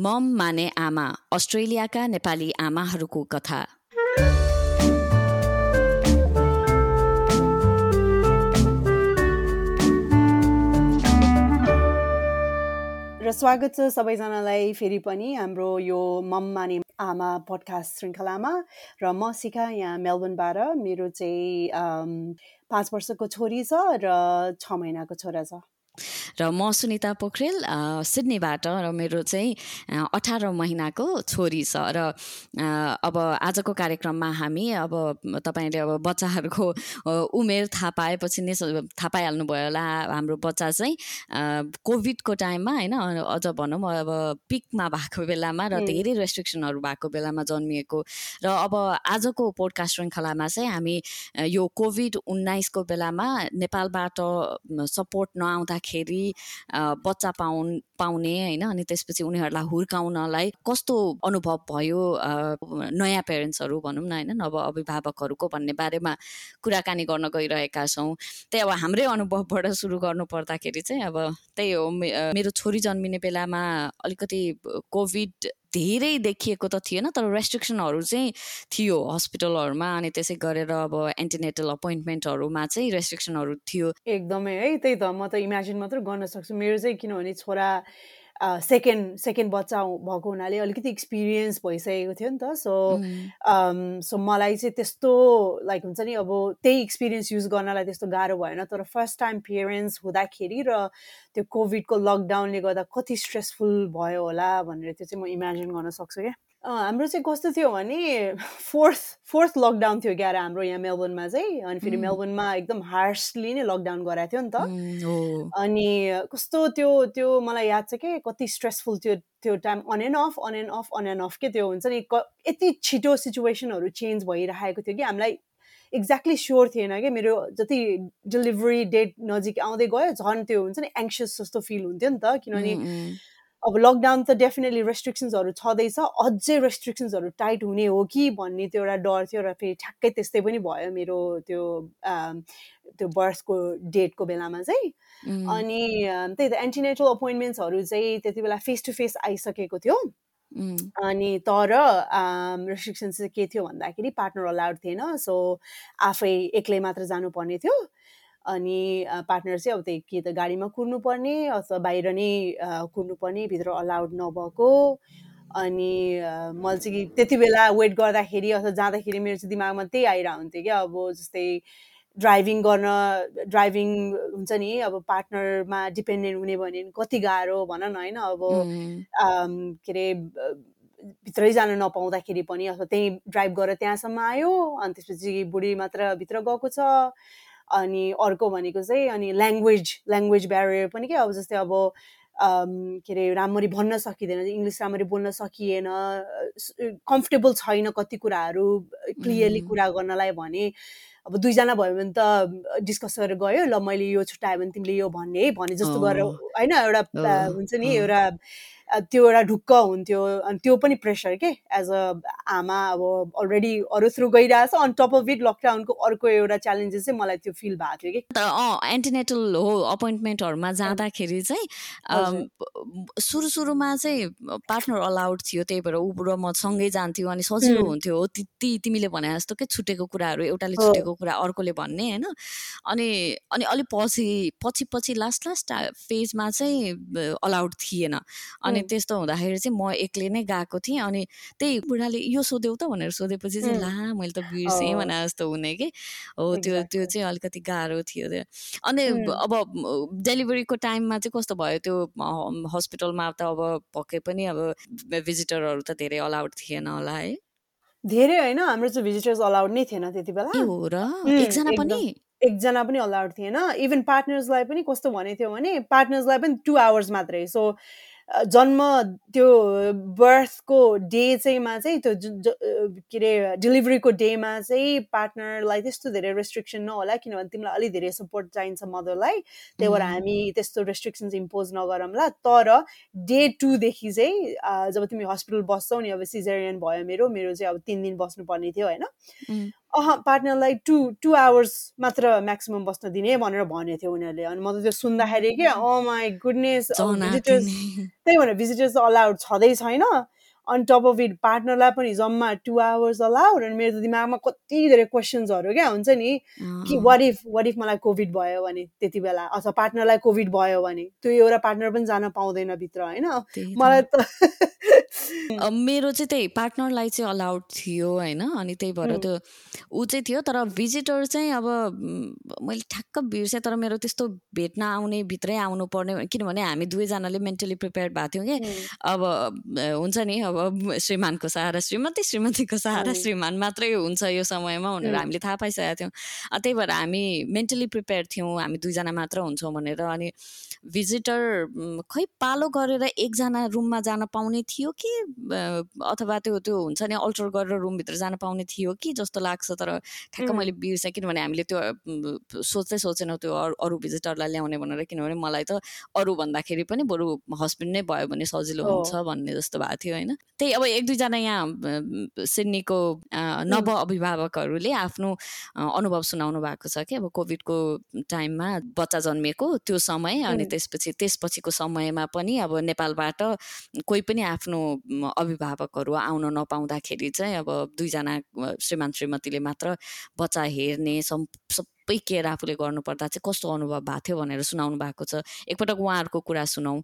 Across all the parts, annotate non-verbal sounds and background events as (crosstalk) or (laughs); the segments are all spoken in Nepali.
मम माने आमा अस्ट्रेलियाका नेपाली आमाहरूको कथा। र स्वागत छ सबैजनालाई फेरि पनि हाम्रो यो मम माने आमा पडकास्ट श्रृङ्खलामा। र म सिका यहाँ मेलबर्नबाट। मेरो चाहिँ पाँच वर्षको छोरी छ र छ महिनाको छोरा छ। र म सुनिता पोखरेल सिडनीबाट र मेरो चाहिँ अठार महिनाको छोरी छ र अब आजको कार्यक्रममा हामी अब तपाईँले अब बच्चाहरूको उमेर थाहा पाएपछि नै थाहा पाइहाल्नुभयो होला हाम्रो बच्चा चाहिँ कोभिडको टाइममा होइन अझ भनौँ अब पिकमा भएको बेलामा र. धेरै रेस्ट्रिक्सनहरू भएको बेलामा जन्मिएको र अब आजको पोडकास्ट श्रृङ्खलामा चाहिँ हामी यो कोभिड उन्नाइसको बेलामा नेपालबाट सपोर्ट नआउँदाखेरि अ, बच्चा पाउन् पाउने होइन अनि त्यसपछि उनीहरूलाई हुर्काउनलाई कस्तो अनुभव भयो नयाँ पेरेन्ट्सहरू भनौँ न होइन नव अभिभावकहरूको भन्ने बारेमा कुराकानी गर्न गइरहेका छौँ। त्यही अब हाम्रै अनुभवबाट सुरु गर्नु पर्दाखेरि चाहिँ अब त्यही हो मेरो छोरी जन्मिने बेलामा अलिकति कोभिड धेरै देखिएको त थिएन तर रेस्ट्रिक्सनहरू चाहिँ थियो हस्पिटलहरूमा अनि त्यसै गरेर अब एन्टिनेटल अपोइन्टमेन्टहरूमा चाहिँ रेस्ट्रिक्सनहरू थियो। एकदमै है त्यही त म त इमेजिन मात्र गर्न सक्छु। मेरो चाहिँ किनभने छोरा सेकेन्ड सेकेन्ड बच्चा भएको हुनाले अलिकति एक्सपिरियन्स भइसकेको थियो नि त। सो सो मलाई चाहिँ त्यस्तो लाइक हुन्छ नि अब त्यही एक्सपिरियन्स युज गर्नलाई त्यस्तो गाह्रो भएन। तर फर्स्ट टाइम पेरेन्ट्स हुँदाखेरि र त्यो कोभिडको लकडाउनले गर्दा कति स्ट्रेसफुल भयो होला भनेर त्यो चाहिँ म इमेजिन गर्न सक्छु क्या। हाम्रो चाहिँ कस्तो थियो भने फोर्थ फोर्थ लकडाउन थियो क्यार हाम्रो यहाँ मेलबर्नमा चाहिँ अनि फेरि. मेलबर्नमा एकदम हार्सली नै लकडाउन गराएको थियो नि त अनि कस्तो त्यो त्यो मलाई याद छ कि कति स्ट्रेसफुल थियो त्यो time on and off on and off on and off के त्यो हुन्छ नि यति छिटो सिचुएसनहरू चेन्ज भइरहेको थियो कि हामीलाई एक्ज्याक्टली स्योर थिएन कि मेरो जति डेलिभरी डेट नजिक आउँदै गयो झन् त्यो हुन्छ नि एङ्सियस जस्तो फिल हुन्थ्यो नि त किनभने. अब लकडाउन त डेफिनेटली रेस्ट्रिक्सन्सहरू छँदैछ। अझै रेस्ट्रिक्सन्सहरू टाइट हुने हो कि भन्ने त्यो एउटा डर थियो र फेरि ठ्याक्कै त्यस्तै पनि भयो मेरो त्यो त्यो बर्थको डेटको बेलामा चाहिँ। अनि त्यही त एन्टिनेटल अपोइन्टमेन्ट्सहरू चाहिँ त्यति बेला फेस टु फेस आइसकेको थियो। अनि तर रेस्ट्रिक्सन चाहिँ के थियो भन्दाखेरि पार्टनर अलाउड थिएन। सो आफै एक्लै मात्र जानुपर्ने थियो। अनि पार्टनर चाहिँ अब त्यही कि त गाडीमा कुर्नुपर्ने अथवा बाहिर नै कुर्नुपर्ने भित्र अलाउड नभएको। अनि मैले चाहिँ त्यति बेला वेट गर्दाखेरि अथवा जाँदाखेरि मेरो चाहिँ दिमागमा त्यही आइरहेको हुन्थ्यो क्या अब जस्तै ड्राइभिङ गर्न ड्राइभिङ हुन्छ नि अब पार्टनरमा डिपेन्डेन्ट हुने भने कति गाह्रो भन न होइन? अब के अरे भित्रै जान नपाउँदाखेरि पनि अथवा त्यहीँ ड्राइभ गरेर त्यहाँसम्म आयो अनि त्यसपछि बुढी मात्र भित्र गएको छ। अनि अर्को भनेको चाहिँ अनि ल्याङ्ग्वेज ल्याङ्ग्वेज ब्यारियर पनि के अब जस्तै अब के अरे राम्ररी भन्न सकिँदैन इङ्ग्लिस राम्ररी बोल्न सकिएन कम्फर्टेबल छैन कति कुराहरू क्लियरली. कुरा गर्नलाई भने अब दुईजना भयो भने त डिस्कस गरेर गयो ल मैले यो छुट्यायो भने तिमीले यो भन्ने है भने जस्तो गरेर होइन एउटा हुन्छ नि. एउटा त्यो एउटा ढुक्क हुन्थ्यो अनि त्यो पनि प्रेसर के? एज अ आमा अब अलरेडी अरू थ्रु गइरहेछ अन टप अफ इट लकडाउनको अर्को एउटा च्यालेन्जेस चाहिँ मलाई त्यो फिल भएको थियो कि। एन्टिनेटल हो अपोइन्टमेन्टहरूमा जाँदाखेरि चाहिँ सुरु सुरुमा चाहिँ पार्टनर अलाउड थियो त्यही भएर ऊ र म सँगै जान्थ्यो अनि सजिलो हुन्थ्यो। हो ति तिमीले भने जस्तो के छुटेको कुराहरू एउटाले छुटेको कुरा अर्कोले भन्ने होइन? अनि अनि अलिक पछि पछि पछि लास्ट लास्ट फेजमा चाहिँ अलाउड थिएन। अनि उम्, त्यस्तो हुँदाखेरि चाहिँ म एक्लै नै गएको थिएँ अनि त्यही बुढाले यो सोध्यौ त भनेर सोधेपछि चाहिँ ला मैले त बिर्सेँ भने जस्तो हुने कि? हो त्यो त्यो चाहिँ अलिकति गाह्रो थियो त्यो। अनि अब डेलिभरीको टाइममा चाहिँ कस्तो भयो त्यो हस्पिटलमा त अब पक्कै पनि अब भिजिटरहरू त धेरै अलाउड थिएन होला है। धेरै होइन हाम्रो चाहिँ भिजिटर्स अलाउड नै थिएन त्यति बेला। हो र? एकजना पनि? एकजना पनि अलाउड थिएन। इभन पार्टनर्सलाई पनि कस्तो भनेको थियो भने पार्टनर्सलाई पनि टु आवर्स मात्रै। सो जन्म त्यो बर्थको डे चाहिँ मा चाहिँ त्यो के अरे डेलिभरीको डेमा चाहिँ पार्टनरलाई त्यस्तो धेरै रेस्ट्रिक्सन नहोला किनभने तिमीलाई अलिक धेरै सपोर्ट चाहिन्छ मदरलाई त्यही भएर हामी त्यस्तो रेस्ट्रिक्सन्स इम्पोज नगरौँला। तर डे टूदेखि चाहिँ जब तिमी हस्पिटल बस्छौ नि अब सिजरियन भयो मेरो मेरो चाहिँ अब तिन दिन बस्नुपर्ने थियो होइन? अह पार्टनरलाई टु टु आवर्स मात्र म्याक्सिमम् बस्न दिने भनेर भनेको थियो उनीहरूले। अनि म त त्यो सुन्दाखेरि के अ माई गुडनेस भिजिटर्स त्यही भनेर भिजिटर्स अलाउड छँदै छैन। अन टप अफ इट पार्टनरलाई पनि जम्मा टु आवर्स अलाउड अनि मेरो त दिमागमा कति धेरै क्वेसन्सहरू क्या हुन्छ नि। कि वाट इफ वाट इफ मलाई कोभिड भयो भने त्यति बेला? अथवा पार्टनरलाई कोभिड भयो भने? त्यो एउटा पार्टनर पनि जान पाउँदैन भित्र होइन? मलाई त (laughs) मेरो चाहिँ त्यही पार्टनरलाई चाहिँ अलाउड थियो होइन? अनि त्यही भएर त्यो ऊ चाहिँ थियो तर भिजिटर चाहिँ अब मैले ठ्याक्क बिर्सेँ तर मेरो त्यस्तो भेट्न आउने भित्रै आउनु पर्ने किनभने हामी दुवैजनाले मेन्टली प्रिपेयर भएको थियौँ कि। अब हुन्छ नि अब श्रीमानको सहारा श्रीमती श्रीमतीको सहारा श्रीमान मात्रै हुन्छ यो समयमा भनेर हामीले थाहा पाइसकेका थियौँ। त्यही भएर हामी मेन्टली प्रिपेयर थियौँ हामी दुईजना मात्र हुन्छौँ भनेर अनि भिजिटर खै पालो गरेर एकजना रुममा जान पाउने थियो कि अथवा त्यो त्यो हुन्छ नि अल्टर गरेर रुमभित्र जान पाउने थियो कि जस्तो लाग्छ तर ठ्याक्क मैले बिर्सेँ किनभने हामीले त्यो सोच्दै सोचेनौँ त्यो अरू भिजिटरलाई ल्याउने भनेर किनभने मलाई त अरू भन्दाखेरि पनि बरु हस्बेन्ड नै भयो भने सजिलो हुन्छ भन्ने जस्तो भएको थियो होइन? त्यही अब एक दुईजना यहाँ सिडनीको नव अभिभावकहरूले आफ्नो अनुभव सुनाउनु भएको छ कि अब कोभिडको टाइममा बच्चा जन्मिएको त्यो समय अनि त्यसपछि त्यसपछिको समयमा पनि अब नेपालबाट कोही पनि आफ्नो अभिभावकहरू आउन नपाउँदाखेरि चाहिँ अब दुईजना श्रीमान श्रीमतीले मात्र बच्चा हेर्ने सबै केयर आफूले गर्नुपर्दा चाहिँ कस्तो अनुभव भएको थियो भनेर सुनाउनु भएको छ। एकपटक उहाँहरूको कुरा सुनाऊ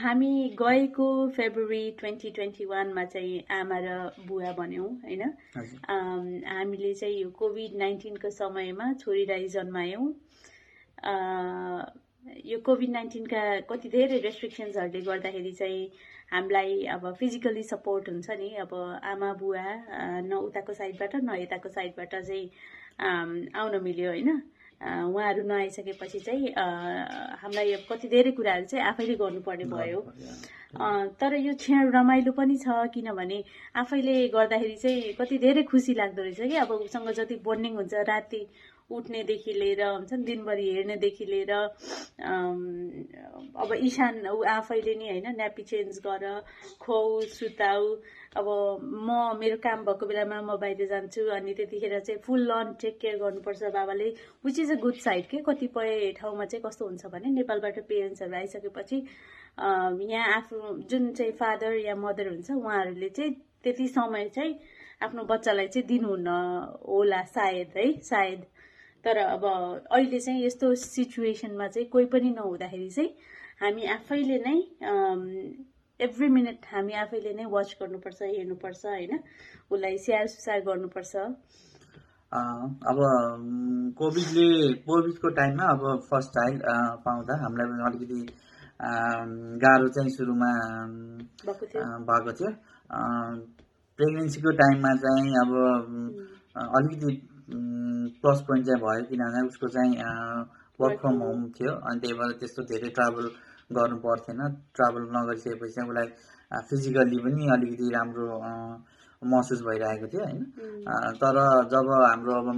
हामी गएको फेब्रुअरी ट्वेन्टी ट्वेन्टी वानमा चाहिँ आमा र बुवा भन्यौँ होइन? हामीले चाहिँ यो कोभिड नाइन्टिनको समयमा छोरीलाई जन्मायौँ। यो कोभिड नाइन्टिनका कति धेरै रेस्ट्रिक्सन्सहरूले गर्दाखेरि चाहिँ हामीलाई अब फिजिकली सपोर्ट हुन्छ नि। अब आमा बुवा न उताको साइडबाट न यताको साइडबाट चाहिँ आउन मिल्यो होइन? उहाँहरू नआइसकेपछि चाहिँ हामीलाई कति धेरै कुराहरू चाहिँ आफैले गर्नुपर्ने भयो। तर यो क्षण रमाइलो पनि छ किनभने आफैले गर्दाखेरि चाहिँ कति धेरै खुसी लाग्दो रहेछ कि। अब उसँग जति बोन्डिङ हुन्छ राति उठ्नेदेखि लिएर हुन्छ नि दिनभरि हेर्नेदेखि लिएर अब इशान ऊ आफैले नि होइन न्यापी चेन्ज गर खुवाउ सुताउ अब म मेरो काम भएको बेलामा म बाहिर जान्छु अनि त्यतिखेर चाहिँ फुल लन टेक केयर गर्नुपर्छ बाबाले which is a good side के? कतिपय ठाउँमा चाहिँ कस्तो हुन्छ भने नेपालबाट पेरेन्ट्सहरू आइसकेपछि यहाँ आफ्नो जुन चाहिँ फादर या मदर हुन्छ उहाँहरूले चाहिँ त्यति समय चाहिँ आफ्नो बच्चालाई चाहिँ दिनुहुन्न होला सायद है सायद। तर अब अहिले चाहिँ यस्तो सिचुएसनमा चाहिँ कोही पनि नहुँदाखेरि चाहिँ हामी आफैले नै एभ्री मिनट हामी आफैले नै वाच गर्नुपर्छ हेर्नुपर्छ होइन? उसलाई स्याहार सुसार गर्नुपर्छ। अब कोभिडले कोभिडको टाइममा अब फर्स्ट चाइल्ड पाउँदा हामीलाई पनि अलिकति गाह्रो चाहिँ सुरुमा भएको थियो। प्रेग्नेन्सीको टाइममा चाहिँ अब अलिकति प्लस पोइन्ट चाहिँ भयो किनभने उसको चाहिँ वर्क फ्रम होम थियो। अनि त्यही भएर त्यस्तो धेरै ट्राभल गर्नु पर्थेन। ट्राभल नगरिसकेपछि चाहिँ उसलाई फिजिकल्ली पनि अलिकति राम्रो महसुस भइरहेको थियो होइन? तर जब हाम्रो अब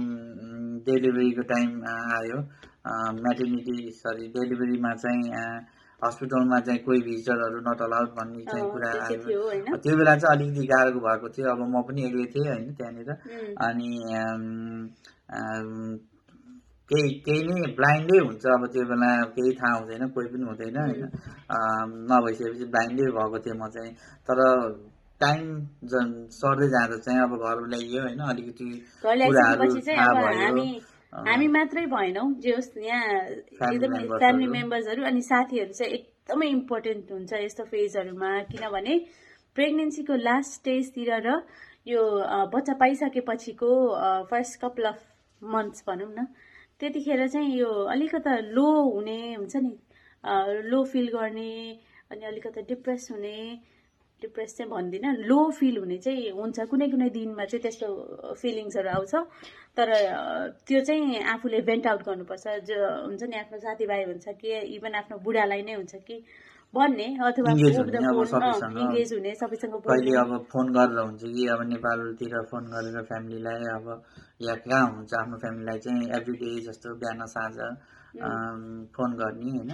डेलिभरीको टाइम आयो म्याटर्निटी सरी डेलिभरीमा चाहिँ हस्पिटलमा चाहिँ कोही भिजिटरहरू नट अलाउड भन्ने चाहिँ कुरा आयो। त्यो बेला चाहिँ अलिकति गाह्रो भएको थियो। अब म पनि एक्लै थिएँ होइन त्यहाँनिर। अनि केही केही नै ब्लाइन्डै हुन्छ अब त्यो बेला केही थाहा हुँदैन कोही पनि हुँदैन होइन। नभइसकेपछि ब्लाइन्डै भएको थिएँ म चाहिँ। तर टाइम सर्दै जाँदा चाहिँ अब घर ल्याइयो होइन अलिकति कुराहरू थाहा भयो। हामी मात्रै भएनौँ। जे होस् यहाँ एकदमै फ्यामिली मेम्बर्सहरू अनि साथीहरू चाहिँ एकदमै इम्पोर्टेन्ट हुन्छ यस्तो फेजहरूमा किनभने प्रेग्नेन्सीको लास्ट स्टेजतिर र यो बच्चा पाइसकेपछिको फर्स्ट कपाल अफ मन्थ्स भनौँ न त्यतिखेर चाहिँ यो अलिकता लो हुने हुन्छ नि लो फिल गर्ने अनि अलिकता डिप्रेस हुने डिप्रेस चाहिँ भन्दिनँ लो फिल हुने चाहिँ हुन्छ। कुनै कुनै दिनमा चाहिँ त्यस्तो फिलिङ्सहरू आउँछ। तर त्यो चाहिँ आफूले भेन्ट आउट गर्नुपर्छ। जो हुन्छ नि आफ्नो साथीभाइ हुन्छ कि इभन आफ्नो बुढालाई नै हुन्छ कि भन्ने अथवा इङ्गेज हुने सबैसँग। फोन गरेर हुन्छ कि अब नेपालतिर फोन गरेर फ्यामिलीलाई अब या कहाँ हुन्छ आफ्नो फ्यामिलीलाई चाहिँ एभ्री डे जस्तो बिहान साँझ फोन गर्ने होइन?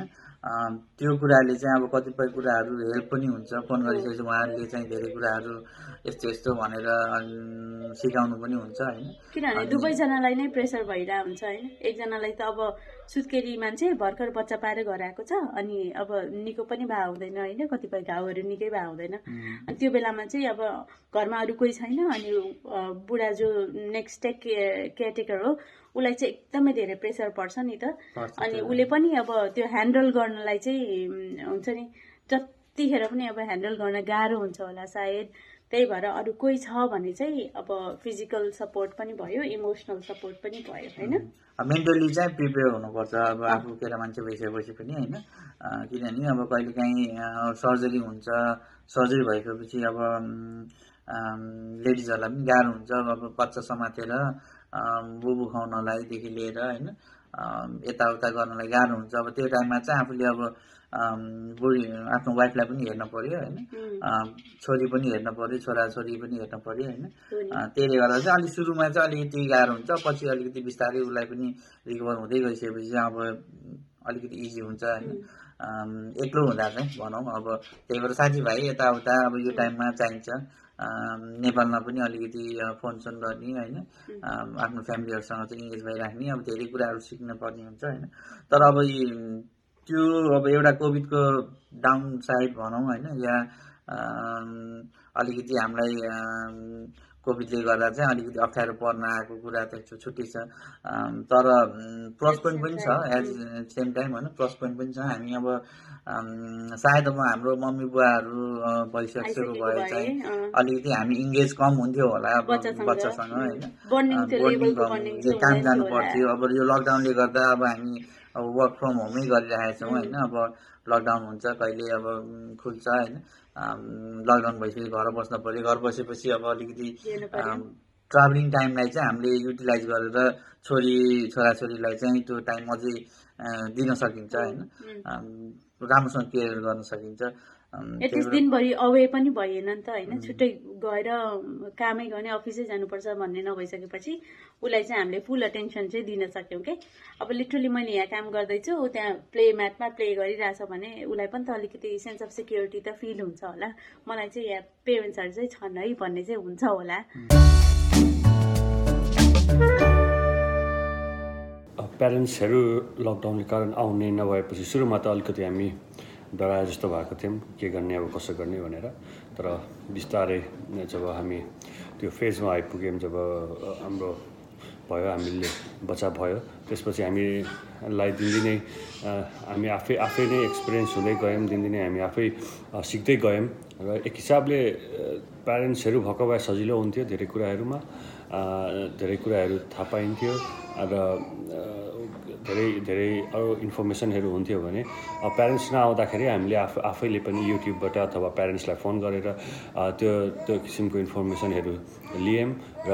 त्यो कुराले चाहिँ अब कतिपय कुराहरू हेल्प पनि हुन्छ। फोन गरिसकेपछि उहाँहरूले चाहिँ धेरै कुराहरू यस्तो यस्तो भनेर सिकाउनु पनि हुन्छ होइन? किनभने दुवैजनालाई नै प्रेसर भइरहेको हुन्छ होइन? एकजनालाई त अब सुत्केरी मान्छे भर्खर बच्चा पाएर घर आएको छ अनि अब निको पनि भए हुँदैन होइन? कतिपय घाउहरू निकै भए हुँदैन। अनि त्यो बेलामा चाहिँ अब घरमा अरू कोही छैन अनि बुढा जो नेक्स्ट टेक केयरटेकर हो। उसलाई चाहिँ एकदमै धेरै प्रेसर पर्छ नि त। अनि उसले पनि अब त्यो ह्यान्डल गर्नलाई चाहिँ हुन्छ नि जतिखेर पनि अब ह्यान्डल गर्न गाह्रो हुन्छ होला सायद। त्यही भएर अरू कोही छ भने चाहिँ अब फिजिकल सपोर्ट पनि भयो इमोसनल सपोर्ट पनि भयो होइन? मेन्टली चाहिँ प्रिपेयर हुनुपर्छ अब आफू केटा मान्छे भइसकेपछि पनि होइन? किनभने अब कहिलेकाहीँ सर्जरी हुन्छ सर्जरी भइसकेपछि अब लेडिजहरूलाई पनि गाह्रो हुन्छ अब बच्चा समातेर बुबु खुवाउनलाईदेखि लिएर होइन यताउता गर्नलाई गाह्रो हुन्छ। अब त्यो टाइममा चाहिँ आफूले अब बुढी आफ्नो वाइफलाई पनि हेर्न पऱ्यो होइन। छोरी पनि हेर्न पऱ्यो छोराछोरी पनि हेर्न पऱ्यो होइन। त्यसले गर्दा चाहिँ अलिक सुरुमा चाहिँ अलिकति गाह्रो हुन्छ। पछि अलिकति बिस्तारै उसलाई पनि रिकभर हुँदै गइसकेपछि अब अलिकति इजी हुन्छ होइन। एक्लो हुँदा चाहिँ भनौँ। अब त्यही भएर साथीभाइ यताउता अब यो टाइममा चाहिन्छ। नेपालमा पनि अलिकति फोन सोन गर्ने होइन? आफ्नो फ्यामिलीहरूसँग चाहिँ इङ्गेज भइराख्ने अब धेरै कुराहरू सिक्न पर्ने हुन्छ होइन? तर अब त्यो अब एउटा कोभिडको डाउन साइड भनौँ होइन? या अलिकति हामीलाई कोभिडले गर्दा चाहिँ अलिकति अप्ठ्यारो पर्न आएको कुरा त छुट्टै छ। तर प्लस पोइन्ट पनि छ। एज सेम टाइम होइन प्लस पोइन्ट पनि छ। हामी अब सायद अब हाम्रो मम्मी बुवाहरू भइसकेको भए चाहिँ अलिकति हामी इङ्गेज कम हुन्थ्यो होला अब बच्चासँग होइन। काम जानु पर्थ्यो। अब यो लकडाउनले गर्दा अब हामी अब वर्क फ्रम होमै गरिरहेका छौँ होइन। अब लकडाउन हुन्छ कहिले अब खुल्छ होइन। लकडाउन भइसकेपछि घर बस्न पऱ्यो। घर बसेपछि अब अलिकति ट्राभलिङ टाइमलाई चाहिँ हामीले युटिलाइज गरेर छोरी छोराछोरीलाई चाहिँ त्यो टाइम अझै दिन सकिन्छ होइन। राम्रोसँग केयर गर्न सकिन्छ। एटलिस्ट दिनभरि अवे पनि भएन नि त होइन। छुट्टै गएर कामै गर्ने अफिसै जानुपर्छ भन्ने नभइसकेपछि उसलाई चाहिँ हामीले फुल अटेन्सन चाहिँ दिन सक्यौँ कि? अब लिटरली मैले यहाँ काम गर्दैछु ऊ त्यहाँ प्ले म्याथमा प्ले गरिरहेछ भने उसलाई पनि त अलिकति सेन्स अफ सेक्युरिटी त फिल हुन्छ होला। मलाई चाहिँ यहाँ पेरेन्ट्सहरू चाहिँ छन् है भन्ने चाहिँ हुन्छ होला। प्यारेन्ट्सहरू लकडाउनले कारण आउने नभएपछि सुरुमा त अलिकति हामी डराए जस्तो भएको थियौँ के गर्ने अब कसो गर्ने भनेर। तर बिस्तारै जब हामी त्यो फेजमा आइपुग्यौँ जब हाम्रो भयो हामीले बच्चा भयो त्यसपछि हामीलाई दिनदिनै हामी आफै आफै नै एक्सपिरियन्स हुँदै गयौँ दिनदिनै हामी आफै सिक्दै गयौँ र एक हिसाबले प्यारेन्ट्सहरू भएको भए सजिलो हुन्थ्यो धेरै कुराहरूमा। धेरै कुराहरू थाहा पाइन्थ्यो र धेरै धेरै अरू इन्फर्मेसनहरू हुन्थ्यो भने प्यारेन्ट्स नआउँदाखेरि हामीले आफ आफैले पनि युट्युबबाट अथवा प्यारेन्ट्सलाई फोन गरेर त्यो त्यो किसिमको इन्फर्मेसनहरू लियौँ र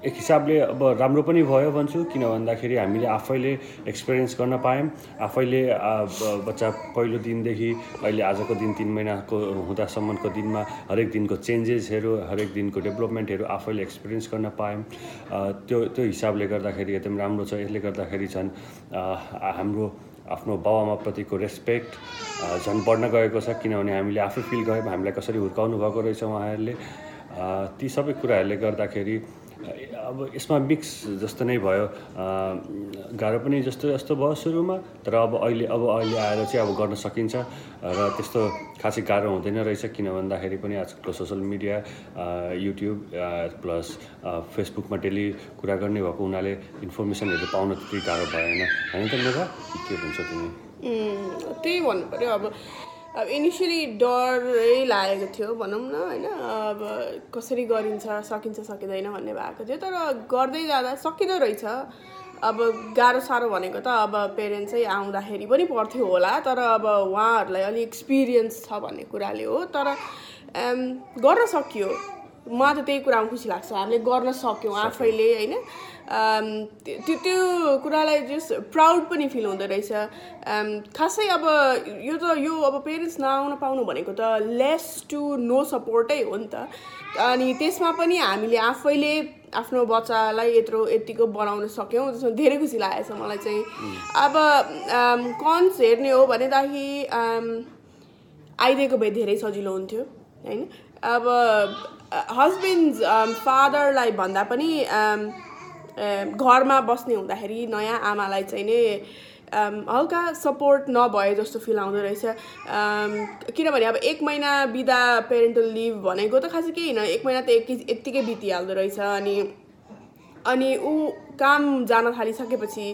एक हिसाबले अब राम्रो पनि भयो भन्छु किन भन्दाखेरि हामीले आफैले एक्सपिरियन्स गर्न पायौँ। आफैले बच्चा पहिलो दिनदेखि अहिले आजको दिन तिन महिनाको हुँदासम्मको दिनमा हरेक दिनको चेन्जेसहरू हरेक दिनको डेभलपमेन्टहरू आफैले एक्सपिरियन्स गर्न पायौँ। त्यो त्यो हिसाबले गर्दाखेरि एकदम राम्रो छ। यसले गर्दाखेरि झन् हाम्रो आफ्नो बाबामाप्रतिको रेस्पेक्ट झन् बढ्न गएको छ। किनभने हामीले आफै फिल गयौँ। हामीलाई कसरी हुर्काउनु भएको रहेछ उहाँहरूले। ती सबै कुराहरूले गर्दाखेरि अब यसमा मिक्स जस्तो नै भयो। गाह्रो पनि जस्तो जस्तो भयो सुरुमा तर अब अहिले अब अहिले आएर चाहिँ अब गर्न सकिन्छ। र त्यस्तो खासै गाह्रो हुँदैन रहेछ किन भन्दाखेरि पनि आजकलको सोसियल मिडिया युट्युब प्लस फेसबुकमा डेली कुरा गर्ने भएको हुनाले इन्फर्मेसनहरू पाउन त्यति गाह्रो भएन। होइन त मेरो के भन्छ तिमी? त्यही भन्नु पऱ्यो अब अब इनिसियली डरै लागेको थियो भनौँ न होइन? अब कसरी गरिन्छ सकिन्छ सकिँदैन भन्ने भएको थियो तर गर्दै जाँदा सकिँदो रहेछ। अब गाह्रो साह्रो भनेको त अब पेरेन्ट्सै आउँदाखेरि पनि पर्थ्यो होला तर अब उहाँहरूलाई अलिक एक्सपिरियन्स छ भन्ने कुराले हो। तर गर्न सकियो। मलाई त त्यही कुरामा खुसी लाग्छ। हामीले गर्न सक्यौँ आफैले होइन? त्यो त्यो कुरालाई जस्ट प्राउड पनि फिल हुँदो रहेछ। खासै अब यो त यो अब पेरेन्ट्स नआउन पाउनु भनेको त लेस टु नो सपोर्टै हो नि त। अनि त्यसमा पनि हामीले आफैले आफ्नो बच्चालाई यत्रो यतिको बनाउन सक्यौँ त्यसमा धेरै खुसी लागेको छ मलाई चाहिँ। अब कन्स हेर्ने हो भनेदेखि आइदिएको भए धेरै सजिलो हुन्थ्यो होइन? अब हस्बेन्ड फादरलाई भन्दा पनि घरमा बस्ने हुँदाखेरि नयाँ आमालाई चाहिँ नै हल्का सपोर्ट नभए जस्तो फिल आउँदो रहेछ। किनभने अब एक महिना बिदा पेरेन्टल लिभ भनेको त खासै केही होइन। एक महिना त एक यत्तिकै बितिहाल्दो रहेछ अनि अनि ऊ काम जान थालिसकेपछि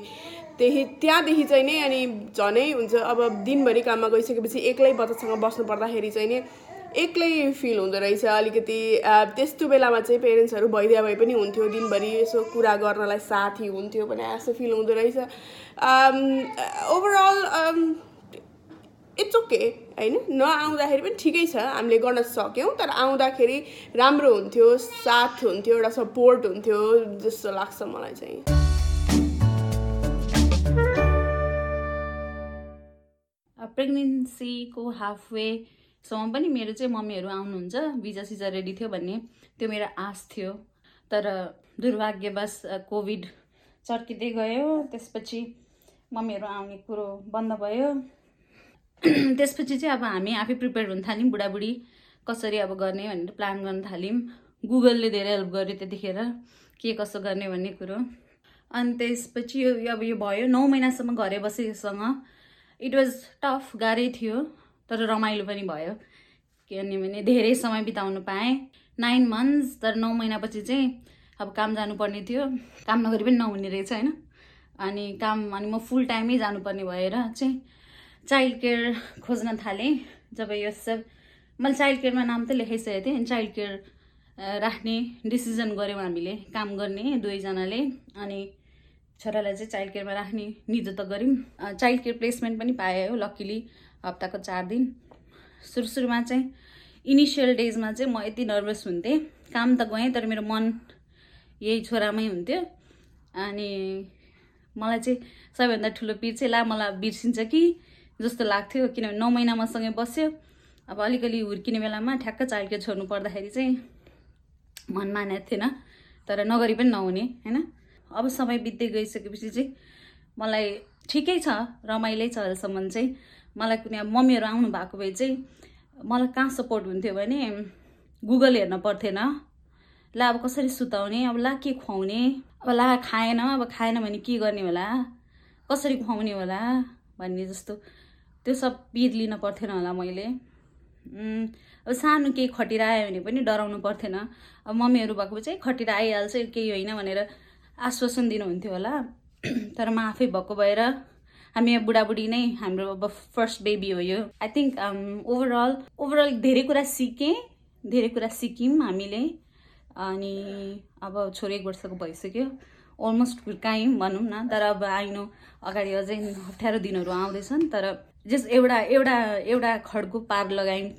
त्यही त्यहाँदेखि चाहिँ नै अनि झनै हुन्छ। अब दिनभरि काममा गइसकेपछि एक्लै बच्चासँग बस्नु पर्दाखेरि चाहिँ नै एक्लै फिल हुँदो रहेछ। अलिकति त्यस्तो बेलामा चाहिँ पेरेन्ट्सहरू भइदिया भए पनि हुन्थ्यो। दिनभरि यसो कुरा गर्नलाई साथी हुन्थ्यो भने जस्तो फिल हुँदो रहेछ। ओभरअल इट्स ओके होइन? नआउँदाखेरि पनि ठिकै छ। हामीले गर्न सक्यौँ तर आउँदाखेरि राम्रो हुन्थ्यो साथ हुन्थ्यो एउटा सपोर्ट हुन्थ्यो जस्तो लाग्छ मलाई चाहिँ। प्रेग्नेन्सीको हाफवे सम्म पनि मेरो चाहिँ मम्मीहरू आउनुहुन्छ भिजा सिजा रेडी थियो भन्ने। त्यो मेरो आश थियो। तर दुर्भाग्यवश कोभिड चर्किँदै गयो। त्यसपछि मम्मीहरू आउने कुरो बन्द भयो। (clears throat) त्यसपछि चाहिँ अब हामी आफै प्रिपेयर हुन थाल्यौँ बुढाबुढी। कसरी अब गर्ने भनेर प्लान गर्न थाल्यौँ। गुगलले धेरै हेल्प गर्यो त्यतिखेर के कसो गर्ने भन्ने कुरो। अनि त्यसपछि यो अब यो भयो। नौ महिनासम्म घरै बसेसँग। इट वाज टफ गाह्रै थियो। तर रमाइलो पनि भयो। किनभने धेरै समय बिताउनु पाएँ। नाइन मन्थ्स तर नौ महिनापछि चाहिँ अब काम जानुपर्ने थियो। काम नगरी पनि नहुने रहेछ होइन? अनि काम अनि म फुल टाइमै जानुपर्ने भएर चाहिँ चाइल्ड केयर खोज्न थालेँ। जब यो सब मैले चाइल्ड केयरमा नाम त लेखाइसकेको थिएँ। अनि चाइल्ड केयर राख्ने डिसिजन गऱ्यौँ हामीले काम गर्ने दुवैजनाले। अनि छोरालाई चाहिँ चाइल्ड केयरमा राख्ने निजो त गऱ्यौँ। चाइल्ड केयर प्लेसमेन्ट पनि पाएँ हो लक्किली हप्ताको चार दिन। सुरु सुरुमा चाहिँ इनिसियल डेजमा चाहिँ म यति नर्भस हुन्थेँ। काम त गएँ तर मेरो मन यही छोरामै हुन्थ्यो। अनि मलाई चाहिँ सबैभन्दा ठुलो पिर चाहिँ ला मलाई बिर्सिन्छ कि जस्तो लाग्थ्यो। किनभने नौ महिना मसँगै बस्यो। अब अलिकति हुर्किने बेलामा ठ्याक्क चाइल्ड छोड्नु पर्दाखेरि चाहिँ मन मानेको थिएन। तर नगरी पनि नहुने होइन? अब समय बित्दै गइसकेपछि चाहिँ मलाई ठिकै छ रमाइलै छ अहिलेसम्म चाहिँ। मलाई कुनै अब मम्मीहरू आउनु भएको भए चाहिँ मलाई कहाँ सपोर्ट हुन्थ्यो भने गुगल हेर्न पर्थेन। ला अब कसरी सुताउने अब ला के खुवाउने? अब ला खाएन अब खाएन भने के गर्ने होला? कसरी खुवाउने होला? भन्ने जस्तो। त्यो सब पिर लिन पर्थेन होला मैले। अब सानो केही खटेर आयो भने पनि डराउनु पर्थेन। अब मम्मीहरू भएको चाहिँ खटेर आइहाल्छ केही होइन भनेर आश्वासन दिनुहुन्थ्यो होला। (clears throat) तर म आफै भएको भएर हामी बुढाबुढी नै हाम्रो अब फर्स्ट बेबी हो यो. आई थिङ्क ओभरअल ओभरअल धेरै कुरा सिकेँ धेरै कुरा सिक्यौँ हामीले अनि अब छोरी एक वर्षको भइसक्यो. अलमोस्ट हुर्कायौँ भनौँ न तर अब आइनो अगाडि अझै अप्ठ्यारो दिनहरू आउँदैछन् तर जस एउटा एउटा एउटा खड्को पार लगायौँ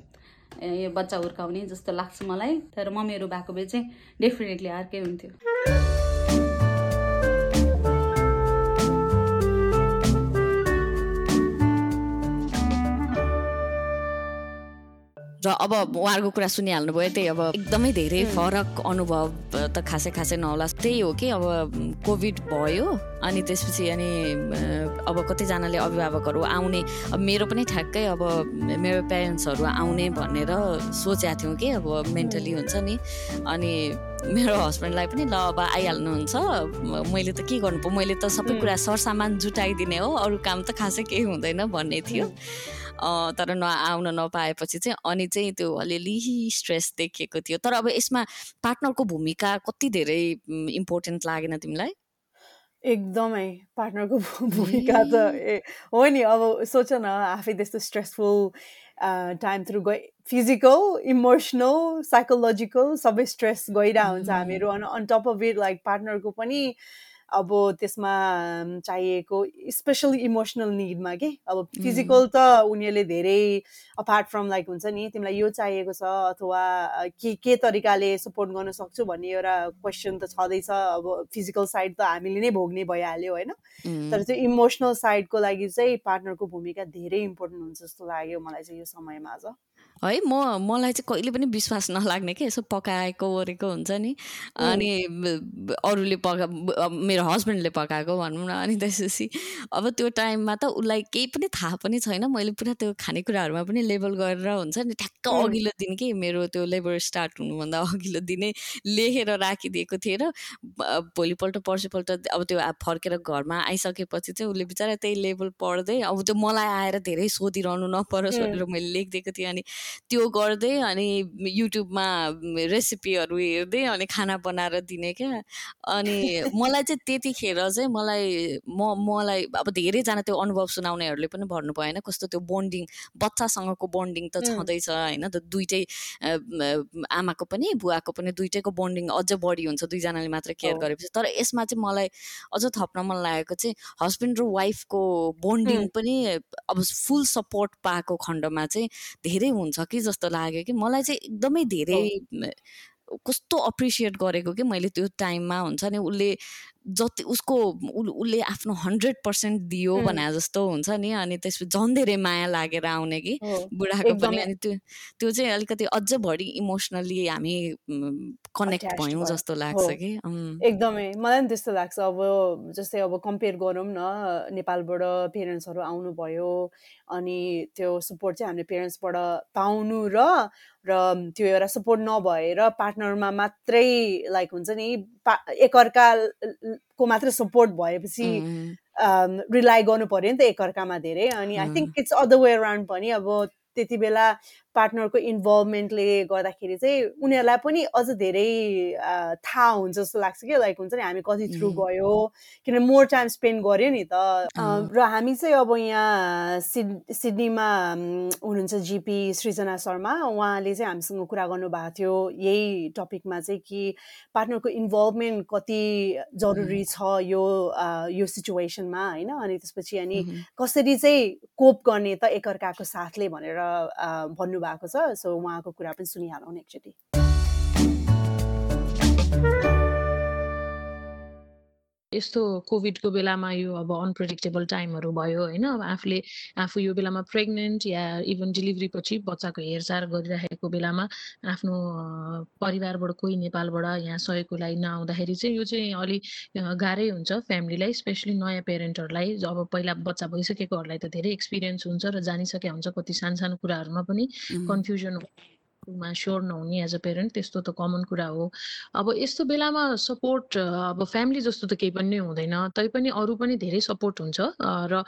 यो बच्चा हुर्काउने जस्तो लाग्छ मलाई. तर मम्मीहरू भएको भए चाहिँ डेफिनेटली अर्कै हुन्थ्यो। र अब उहाँहरूको कुरा सुनिहाल्नुभयो त्यही अब एकदमै धेरै फरक अनुभव त खासै खासै नहोला। त्यही हो कि अब कोभिड भयो अनि त्यसपछि अनि अब कतिजनाले अभिभावकहरू आउने अब मेरो पनि ठ्याक्कै अब मेरो प्यारेन्ट्सहरू आउने भनेर सोचेको थियौँ कि अब मेन्टली हुन्छ नि। अनि मेरो हस्बेन्डलाई पनि ल अब आइहाल्नुहुन्छ मैले त के गर्नु मैले त सबै कुरा सरसामान जुटाइदिने हो अरू काम त खासै केही हुँदैन भन्ने थियो। तर नआउन नपाएपछि चाहिँ अनि चाहिँ त्यो अलिअलि स्ट्रेस देखिएको थियो। तर अब यसमा पार्टनरको भूमिका कति धेरै इम्पोर्टेन्ट लागेन तिमीलाई? एकदमै। पार्टनरको भूमिका त ए हो नि। अब सोच न आफै त्यस्तो स्ट्रेसफुल टाइम थ्रु गए फिजिकल इमोसनल साइकोलोजिकल सबै स्ट्रेस गइरहेको हुन्छ हामीहरू। On top of it like पार्टनरको पनि अब त्यसमा चाहिएको स्पेसली इमोसनल निडमा के? अब फिजिकल त उनीहरूले धेरै अपार्ट फ्रम लाइक हुन्छ नि तिमीलाई यो चाहिएको छ अथवा के के तरिकाले सपोर्ट गर्न सक्छु भन्ने एउटा क्वेसन त छँदैछ। अब फिजिकल साइड त हामीले नै भोग्ने भइहाल्यो होइन? तर त्यो इमोसनल साइडको लागि चाहिँ पार्टनरको भूमिका धेरै इम्पोर्टेन्ट हुन्छ जस्तो लाग्यो मलाई चाहिँ यो समयमा आज है म मलाई चाहिँ कहिले पनि विश्वास नलाग्ने कि यसो पकाएको ओरेको हुन्छ नि। अनि अरूले पका मेरो हस्बेन्डले पकाएको भनौँ न अनि त्यसपछि अब त्यो टाइममा त उसलाई केही पनि थाहा पनि छैन मैले पुरा त्यो खानेकुराहरूमा पनि लेबल गरेर हुन्छ नि ठ्याक्क अघिल्लो दिन कि मेरो त्यो लेबर स्टार्ट हुनुभन्दा अघिल्लो दिनै लेखेर राखिदिएको थिएँ र भोलिपल्ट पर्सिपल्ट अब त्यो फर्केर घरमा आइसकेपछि चाहिँ उसले बिचरा त्यही लेबल पढ्दै अब त्यो मलाई आएर धेरै सोधिरहनु नपरोस् भनेर मैले लेखिदिएको थिएँ अनि त्यो गर्दै अनि युट्युबमा रेसिपीहरू हेर्दै अनि खाना बनाएर दिने क्या। अनि मलाई चाहिँ त्यतिखेर चाहिँ मलाई म मलाई अब धेरैजना त्यो अनुभव सुनाउनेहरूले पनि भन्नु भएन कस्तो त्यो बोन्डिङ बच्चासँगको बोन्डिङ त छँदैछ होइन त दुइटै आमाको पनि बुवाको पनि दुइटैको बोन्डिङ अझ बढी हुन्छ दुईजनाले मात्र केयर गरेपछि। तर यसमा चाहिँ मलाई अझ थप्न मन लागेको चाहिँ हस्बेन्ड र वाइफको बोन्डिङ पनि अब फुल सपोर्ट पाएको खण्डमा चाहिँ धेरै हुन्छ। हुन्छ कि जस्तो लाग्यो कि मलाई चाहिँ एकदमै धेरै कस्तो अप्रिसिएट गरेको कि मैले त्यो टाइममा हुन्छ नि उसले जति उसको उसले आफ्नो हन्ड्रेड पर्सेन्ट दियो भने जस्तो हुन्छ नि अनि त्यसपछि झन् धेरै माया लागेर आउने कि बुढाको पनि। अनि त्यो त्यो चाहिँ अलिकति अझ बढी इमोसनली हामी कनेक्ट भयौँ जस्तो लाग्छ कि। एकदमै। मलाई पनि त्यस्तो लाग्छ। अब जस्तै अब कम्पेयर गरौँ न नेपालबाट पेरेन्ट्सहरू आउनुभयो अनि त्यो सपोर्ट चाहिँ हामीले पेरेन्ट्सबाट पाउनु र र त्यो एउटा सपोर्ट नभएर पार्टनरमा मात्रै लाइक हुन्छ नि एकअर्काको मात्रै सपोर्ट भएपछि रिलाइ गर्नु पऱ्यो नि त एकअर्कामा धेरै। अनि I think it's other way around पनि। अब त्यति बेला पार्टनरको इन्भल्भमेन्टले गर्दाखेरि चाहिँ उनीहरूलाई पनि अझ धेरै थाहा हुन्छ जस्तो लाग्छ कि लाइक हुन्छ नि हामी कति थ्रु गयो किनभने मोर टाइम स्पेन्ड गऱ्यो नि त। र हामी चाहिँ अब यहाँ सिड सिडनीमा हुनुहुन्छ जिपी सृजना शर्मा। उहाँले चाहिँ हामीसँग कुरा गर्नुभएको थियो यही टपिकमा चाहिँ कि पार्टनरको इन्भल्भमेन्ट कति जरुरी छ यो यो सिचुएसनमा होइन? अनि त्यसपछि अनि कसरी चाहिँ कोप गर्ने त एकअर्काको साथले भनेर भन्नुभएको भएको छ। सो उहाँको कुरा पनि सुनिहालौँ एकचोटि यस्तो कोभिडको बेलामा यो अब अनप्रेडिक्टेबल टाइमहरू भयो होइन? अब आफूले आफू यो बेलामा प्रेग्नेन्ट या इभन डेलिभरी पछि बच्चाको हेरचाह गरिराखेको बेलामा आफ्नो परिवारबाट कोही नेपालबाट यहाँ सहयोगको लागि नआउँदाखेरि चाहिँ यो चाहिँ अलिक गाह्रै हुन्छ फ्यामिलीलाई स्पेसली नयाँ पेरेन्टहरूलाई अब पहिला बच्चा भइसकेकोहरूलाई त धेरै एक्सपिरियन्स हुन्छ र जानिसकेका हुन्छ कति सानो सानो कुराहरूमा पनि कन्फ्युजन मा स्योर नहुने एज अ पेरेन्ट त्यस्तो त कमन कुरा हो। अब यस्तो बेलामा सपोर्ट अब फ्यामिली जस्तो त केही पनि हुँदैन तैपनि अरू पनि धेरै सपोर्ट हुन्छ। र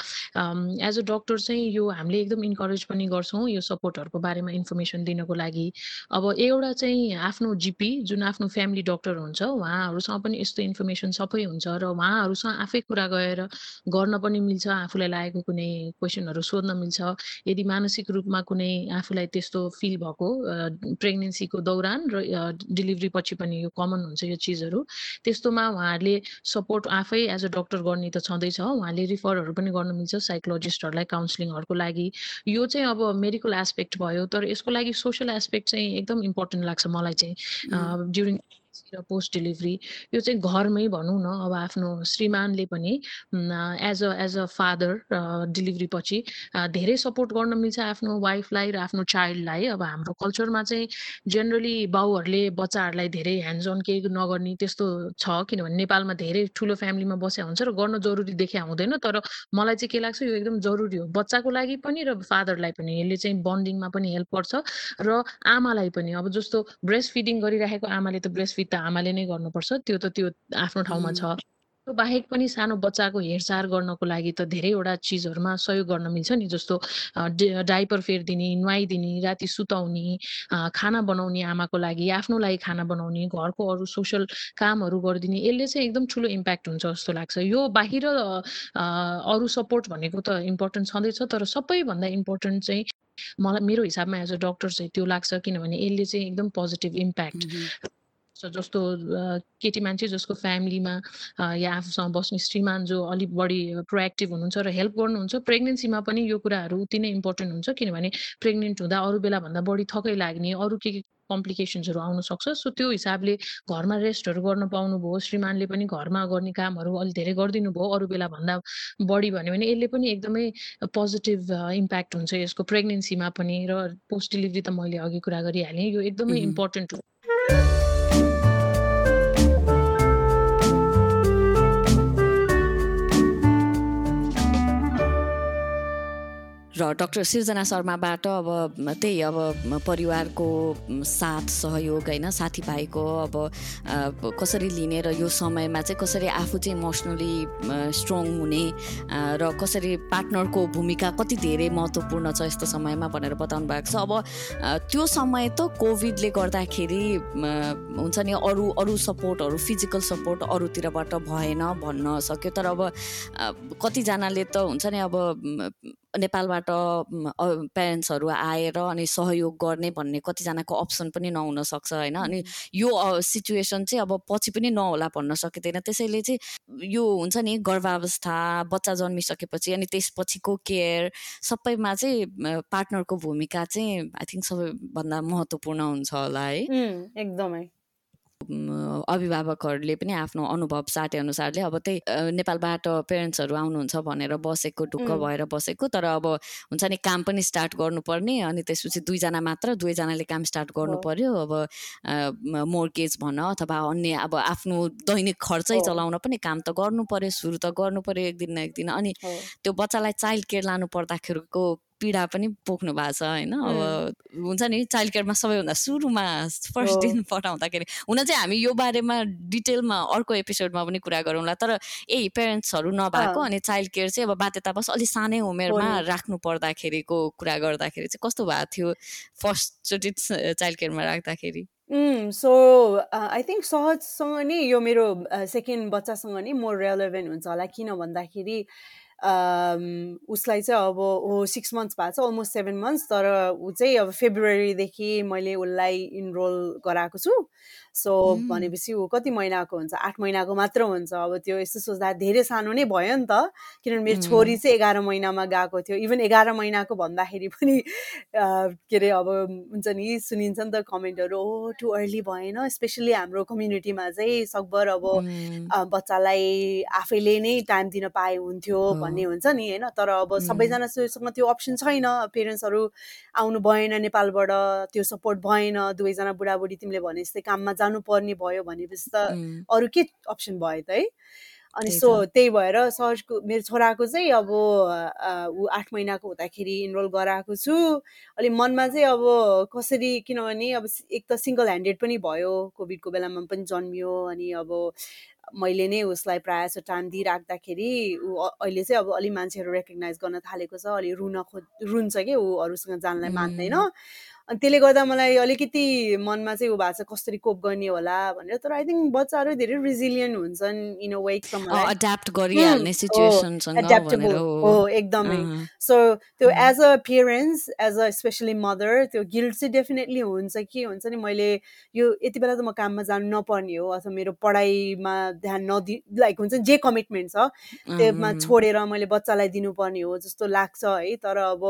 एज अ डक्टर चाहिँ यो हामीले एकदम इन्करेज पनि गर्छौँ यो सपोर्टहरूको बारेमा इन्फर्मेसन दिनको लागि। अब एउटा चाहिँ आफ्नो जिपी जुन आफ्नो फ्यामिली डक्टर हुन्छ उहाँहरूसँग पनि यस्तो इन्फर्मेसन सबै हुन्छ र उहाँहरूसँग आफै कुरा गएर गर्न पनि मिल्छ आफूलाई लागेको कुनै क्वेसनहरू सोध्न मिल्छ। यदि मानसिक रूपमा कुनै आफूलाई त्यस्तो फिल भएको प्रेग्नेन्सीको दौरान र डेलिभरी पछि पनि यो कमन हुन्छ यो चिजहरू। त्यस्तोमा उहाँहरूले सपोर्ट आफै एज अ डक्टर गर्ने त छँदैछ। उहाँले रिफरहरू पनि गर्नु मिल्छ साइकोलोजिस्टहरूलाई काउन्सिलिङहरूको लागि। यो चाहिँ अब मेडिकल एस्पेक्ट भयो तर यसको लागि सोसियल एस्पेक्ट चाहिँ एकदम इम्पोर्टेन्ट लाग्छ मलाई चाहिँ ड्युरिङ र पोस्ट डेलिभरी यो चाहिँ घरमै भनौँ न अब आफ्नो श्रीमानले पनि as a as a father delivery पछि धेरै सपोर्ट गर्न मिल्छ आफ्नो वाइफलाई र आफ्नो चाइल्डलाई। अब हाम्रो कल्चरमा चाहिँ जेनरली बाउहरूले बच्चाहरूलाई धेरै ह्यान्ड्स अन केही नगर्ने त्यस्तो छ किनभने नेपालमा धेरै ठुलो फ्यामिलीमा बसेका हुन्छ र गर्न जरुरी देखिया हुँदैन तर मलाई चाहिँ के लाग्छ यो एकदम जरुरी हो। बच्चाको लागि पनि र फादरलाई पनि यसले चाहिँ बन्डिङमा पनि हेल्प गर्छ र आमालाई पनि। अब जस्तो ब्रेस्ट फिडिङ गरिराखेको आमाले त ब्रेस्ट त आमाले नै गर्नुपर्छ। त्यो त त्यो आफ्नो ठाउँमा छ। त्यो बाहेक पनि सानो बच्चाको हेरचाह गर्नको लागि त धेरैवटा चिजहरूमा सहयोग गर्न मिल्छ नि जस्तो डाइपर फेरिदिने नुहाइदिने राति सुताउने खाना बनाउने आमाको लागि आफ्नो लागि खाना बनाउने घरको अरू सोसल कामहरू गरिदिने यसले चाहिँ एकदम ठुलो इम्प्याक्ट हुन्छ जस्तो लाग्छ। यो बाहिर अरू सपोर्ट भनेको त इम्पोर्टेन्ट छँदैछ तर सबैभन्दा इम्पोर्टेन्ट चाहिँ मलाई मेरो हिसाबमा एज अ डक्टर चाहिँ त्यो लाग्छ किनभने यसले चाहिँ एकदम पोजिटिभ इम्प्याक्ट जस्तो केटी मान्छे जसको फ्यामिलीमा या आफूसँग बस्ने श्रीमान जो अलिक बढी प्रोएक्टिभ हुनुहुन्छ र हेल्प गर्नुहुन्छ प्रेग्नेन्सीमा पनि यो कुराहरू उति नै इम्पोर्टेन्ट हुन्छ किनभने प्रेग्नेन्ट हुँदा अरू बेलाभन्दा बढी थकै लाग्ने अरू के के कम्प्लिकेसन्सहरू आउन सक्छ सो त्यो हिसाबले घरमा रेस्टहरू गर्न पाउनुभयो श्रीमानले पनि घरमा गर्ने कामहरू अलिक धेरै गरिदिनु भयो अरू बेला भन्दा बढी भन्यो भने यसले पनि एकदमै पोजिटिभ इम्प्याक्ट हुन्छ यसको प्रेग्नेन्सीमा पनि र पोस्ट डेलिभरी त मैले अघि कुरा गरिहालेँ यो एकदमै इम्पोर्टेन्ट हो। र डक्टर सिर्जना शर्माबाट अब त्यही अब परिवारको साथ सहयोग होइन साथीभाइको अब कसरी लिने र यो समयमा चाहिँ कसरी आफू चाहिँ इमोसनली स्ट्रङ हुने र कसरी पार्टनरको भूमिका कति धेरै महत्त्वपूर्ण छ यस्तो समयमा भनेर बताउनु भएको छ। अब त्यो समय त कोभिडले गर्दाखेरि हुन्छ नि अरू अरू सपोर्टहरू फिजिकल सपोर्ट अरूतिरबाट भएन भन्न सक्यो। तर अब कतिजनाले त हुन्छ नि अब नेपालबाट प्यारेन्ट्सहरू आएर अनि सहयोग गर्ने भन्ने कतिजनाको अप्सन पनि नहुन सक्छ होइन? अनि यो सिचुएसन चाहिँ अब पछि पनि नहोला भन्न सकिँदैन। त्यसैले चाहिँ यो हुन्छ नि गर्भावस्था बच्चा जन्मिसकेपछि अनि त्यसपछिको केयर सबैमा चाहिँ पार्टनरको भूमिका चाहिँ आई थिङ्क सबैभन्दा महत्त्वपूर्ण हुन्छ होला है एकदमै। अभिभावकहरूले पनि आफ्नो अनुभव साटे अनुसारले अब त्यही नेपालबाट पेरेन्ट्सहरू आउनुहुन्छ भनेर बसेको ढुक्क भएर बसेको तर अब हुन्छ नि काम पनि स्टार्ट गर्नुपर्ने अनि त्यसपछि दुईजना मात्र दुवैजनाले काम स्टार्ट गर्नु पर्यो अब मोर्केज भन अथवा अन्य अब आफ्नो दैनिक खर्चै चलाउन पनि काम त गर्नु पर्यो सुरु त गर्नु पर्यो एक दिन न एक दिन अनि त्यो बच्चालाई चाइल्ड केयर लानु पर्दाखेरिको पीडा पनि पोख्नु भएको छ होइन? अब हुन्छ नि चाइल्ड केयरमा सबैभन्दा सुरुमा फर्स्ट दिन पठाउँदाखेरि। हुन चाहिँ हामी यो बारेमा डिटेलमा अर्को एपिसोडमा पनि कुरा गरौँला। तर यही पेरेन्ट्सहरू नभएको अनि चाइल्ड केयर चाहिँ अब बाध्यतावश अलिक सानै उमेरमा राख्नु पर्दाखेरिको कुरा गर्दाखेरि चाहिँ कस्तो भएको थियो फर्स्टचोटि चाइल्ड केयरमा राख्दाखेरि? सो आई थिङ्क सहजसँग नै यो मेरो सेकेन्ड बच्चासँग नै मोर रेलेभेन्ट हुन्छ होला। किन भन्दाखेरि उसलाई चाहिँ अब ऊ सिक्स मन्थ्स भएको छ अलमोस्ट सेभेन मन्थ्स तर ऊ चाहिँ अब फेब्रुअरीदेखि मैले उसलाई इनरोल गराएको छु। सो भनेपछि ऊ कति महिनाको हुन्छ? आठ महिनाको मात्र हुन्छ। अब त्यो यस्तो सोच्दा धेरै सानो नै भयो नि त। किनभने मेरो छोरी चाहिँ एघार महिनामा गएको थियो। इभन एघार महिनाको भन्दाखेरि पनि के अरे अब हुन्छ नि सुनिन्छ नि त कमेन्टहरू ओ टु अर्ली भएन। स्पेसली हाम्रो कम्युनिटीमा चाहिँ सकभर अब बच्चालाई आफैले नै टाइम दिन पाए हुन्थ्यो भन्ने हुन्छ नि होइन? तर अब सबैजनासँग त्यो अप्सन छैन पेरेन्ट्सहरू आउनु भएन नेपालबाट त्यो सपोर्ट भएन दुवैजना बुढाबुढी तिमीले भने जस्तै काममा जानुपर्ने भयो भनेपछि त अरू के अप्सन भयो त है? अनि सो त्यही भएर सरको मेरो छोराको चाहिँ अब ऊ आठ महिनाको हुँदाखेरि इनरोल गराएको छु। अलि मनमा चाहिँ अब कसरी किनभने अब एक त सिङ्गल ह्यान्डेड पनि भयो कोभिडको बेलामा पनि जन्मियो अनि अब मैले नै उसलाई प्रायः जस्तो टाइम दिइराख्दाखेरि ऊ अहिले चाहिँ अब अलि मान्छेहरू रेकगनाइज गर्न थालेको छ अलि रुन खो रुन्छ कि ऊ अरूसँग जानलाई मान्दैन। अनि त्यसले गर्दा मलाई अलिकति मनमा चाहिँ ऊ भएको छ कसरी कोप गर्ने होला भनेर। तर आई थिङ्क बच्चाहरू धेरै रिजिलियन्ट हुन्छन् इन अ वेक एड्याप्ट गरिहाल्ने एड्याप्टेबल हो। एकदमै। सो त्यो as a parents as a specially mother त्यो गिल्ट चाहिँ डेफिनेटली हुन्छ कि हुन्छ नि? मैले यो यति बेला त म काममा जानु नपर्ने हो अथवा मेरो पढाइमा ध्यान नदि लाइक हुन्छ जे कमिटमेन्ट छ त्यसमा छोडेर मैले बच्चालाई दिनुपर्ने हो जस्तो लाग्छ है। तर अब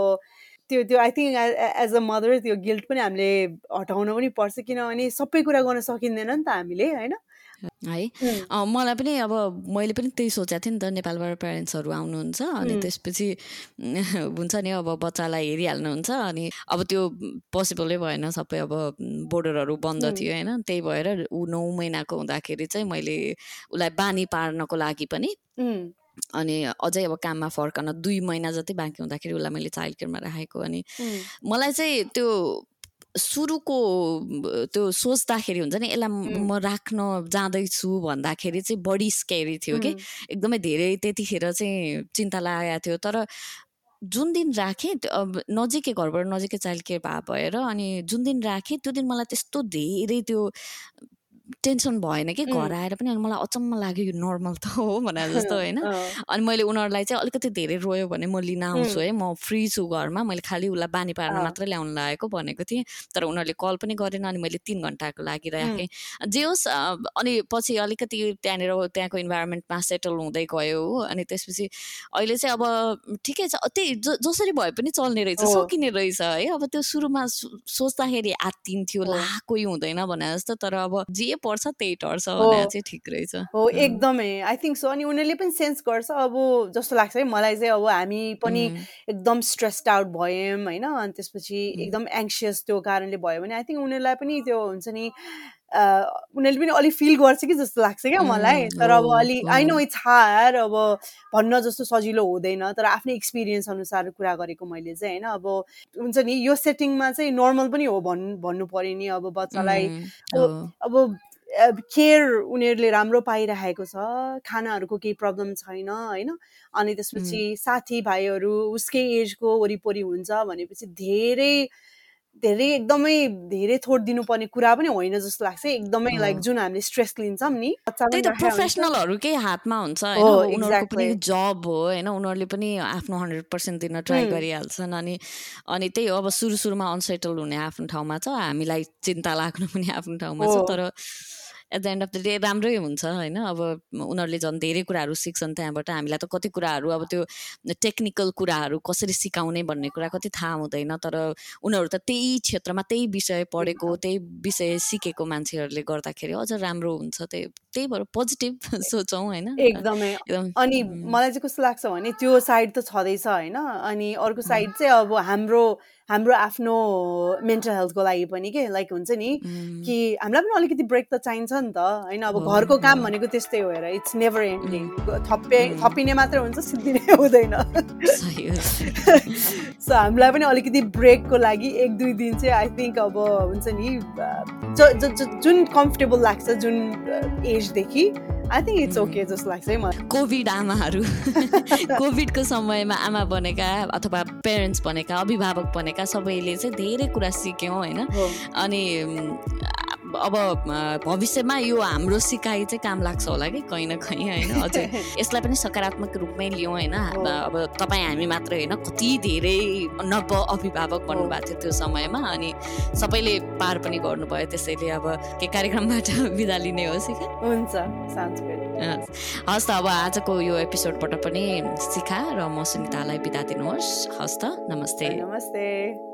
त्यो त्यो I think as a mother त्यो गिल्ट पनि हामीले हटाउन पनि पर्छ किनभने सबै कुरा गर्न सकिँदैन नि त हामीले होइन? है? मलाई पनि अब मैले पनि त्यही सोचेको थिएँ नि त नेपालबाट प्यारेन्ट्सहरू आउनुहुन्छ अनि त्यसपछि (laughs) हुन्छ नि अब बच्चालाई हेरिहाल्नुहुन्छ अनि अब त्यो पोसिबलै भएन सबै अब बोर्डरहरू बन्द थियो होइन? त्यही भएर ऊ नौ महिनाको हुँदाखेरि चाहिँ मैले उसलाई बानी पार्नको लागि पनि अनि अझै अब काममा फर्कन दुई महिना जति बाँकी हुँदाखेरि उसलाई मैले चाइल्ड केयरमा राखेको अनि मलाई चाहिँ त्यो सुरुको त्यो सोच्दाखेरि हुन्छ नि यसलाई म राख्न जाँदैछु भन्दाखेरि चाहिँ बढी स्केरी थियो कि। एकदमै धेरै त्यतिखेर चाहिँ चिन्ता लागेको थियो। तर जुन दिन राखेँ अब नजिकै घरबाट नजिकै चाइल्ड केयर भए भएर अनि जुन दिन राखेँ त्यो दिन मलाई त्यस्तो धेरै त्यो टेन्सन भएन कि घर आएर पनि अनि मलाई अचम्म लाग्यो यो नर्मल त हो भने (laughs) जस्तो होइन। अनि मैले उनीहरूलाई चाहिँ अलिकति धेरै रोयो भने म लिन आउँछु है। म फ्री छु घरमा। मैले खालि उसलाई बानी पार्न मात्रै ल्याउनु लागेको भनेको थिएँ। तर उनीहरूले कल पनि गरेन अनि मैले तिन घन्टाको लागि राखेँ जे होस् अनि पछि अलिकति त्यहाँनिर त्यहाँको इन्भाइरोमेन्टमा सेटल हुँदै गयो हो। अनि त्यसपछि अहिले चाहिँ अब ठिकै छ। त्यही जसरी भए पनि चल्ने रहेछ सकिने रहेछ है। अब त्यो सुरुमा सोच्दाखेरि आत्तिन्थ्यो ला कोही हुँदैन भने जस्तो। तर अब जे पर्छ त्यही टर्छ भने चाहिँ ठिक रहेछ। हो एकदमै। आई थिङ्क सो अनि उनीहरूले पनि सेन्स गर्छ अब जस्तो लाग्छ है मलाई चाहिँ अब हामी पनि एकदम स्ट्रेस्ड आउट भयौँ होइन? अनि त्यसपछि एकदम एङ्सियस त्यो कारणले भयो भने आई थिङ्क उनीहरूलाई पनि त्यो हुन्छ नि उनीहरूले पनि अलिक फिल गर्छ कि जस्तो लाग्छ क्या मलाई। तर अब अलि आई नो इट्स हार अब भन्न जस्तो सजिलो हुँदैन तर आफ्नै एक्सपिरियन्स अनुसार कुरा गरेको मैले चाहिँ होइन? अब हुन्छ नि यो सेटिङमा चाहिँ नर्मल पनि हो भन् भन्नु पऱ्यो नि अब बच्चालाई अब केयर उनीहरूले राम्रो पाइरहेको छ खानाहरूको केही प्रब्लम छैन होइन? अनि त्यसपछि साथीभाइहरू उसकै एजको वरिपरि हुन्छ भनेपछि धेरै धेरै एकदमै धेरै थोट दिनुपर्ने कुरा पनि होइन जस्तो लाग्छ। एकदमै लाइक जुन हामीले स्ट्रेस लिन्छौँ नि त्यही त प्रोफेसनलहरूकै हातमा हुन्छ जब हो होइन? उनीहरूले पनि आफ्नो हन्ड्रेड पर्सेन्ट दिन ट्राई गरिहाल्छन् अनि अनि त्यही हो अब सुरु सुरुमा अनसेटल हुने आफ्नो ठाउँमा छ हामीलाई चिन्ता लाग्नु पनि आफ्नो ठाउँमा छ तर at the end of the day राम्रै हुन्छ होइन? अब उनीहरूले झन् धेरै कुराहरू सिक्छन् त्यहाँबाट। हामीलाई त कति कुराहरू अब त्यो टेक्निकल कुराहरू कसरी सिकाउने भन्ने कुरा कति थाहा हुँदैन तर उनीहरू त त्यही क्षेत्रमा त्यही विषय पढेको त्यही विषय सिकेको मान्छेहरूले गर्दाखेरि अझ राम्रो हुन्छ त्यही त्यही भएर पोजिटिभ (laughs) सोचौँ होइन। एकदमै। अनि मलाई चाहिँ कस्तो लाग्छ भने त्यो साइड त छँदैछ होइन। अनि अर्को साइड चाहिँ अब हाम्रो हाम्रो आफ्नो मेन्टल हेल्थको लागि पनि के लाइक हुन्छ नि कि हामीलाई पनि अलिकति ब्रेक त चाहिन्छ नि त। होइन अब घरको काम भनेको त्यस्तै हो हेर इट्स नेभर एन्डिङ थपे थपिने मात्रै हुन्छ सिद्धिने (laughs) हुँदैन। सो (laughs) हामीलाई पनि अलिकति ब्रेकको लागि एक दुई दिन चाहिँ आई थिङ्क अब हुन्छ नि जुन कम्फर्टेबल लाग्छ जुन एजदेखि आई थिङ्क इट्स ओके जस्तो लाग्छ है मलाई। कोभिड आमाहरू। (laughs) कोभिडको समयमा आमा बनेका अथवा पेरेन्ट्स बनेका अभिभावक बनेका सबैले चाहिँ धेरै कुरा सिक्यौँ होइन? अनि अब भविष्यमा यो हाम्रो सिकाइ चाहिँ काम लाग्छ होला कि कहीँ न कहीँ होइन? अझै (laughs) यसलाई पनि सकारात्मक रूपमै लियौँ होइन? अब तपाईँ हामी मात्र होइन कति धेरै नव अभिभावक बन्नुभएको थियो त्यो समयमा अनि सबैले पार पनि गर्नुभयो त्यसैले अब के कार्यक्रमबाट (laughs) बिदा लिने हो? सिका हुन्छ हस् त अब आजको यो एपिसोडबाट पनि सिका र म सुनितालाई बिदा दिनुहोस्। हस् त नमस्ते। नमस्ते।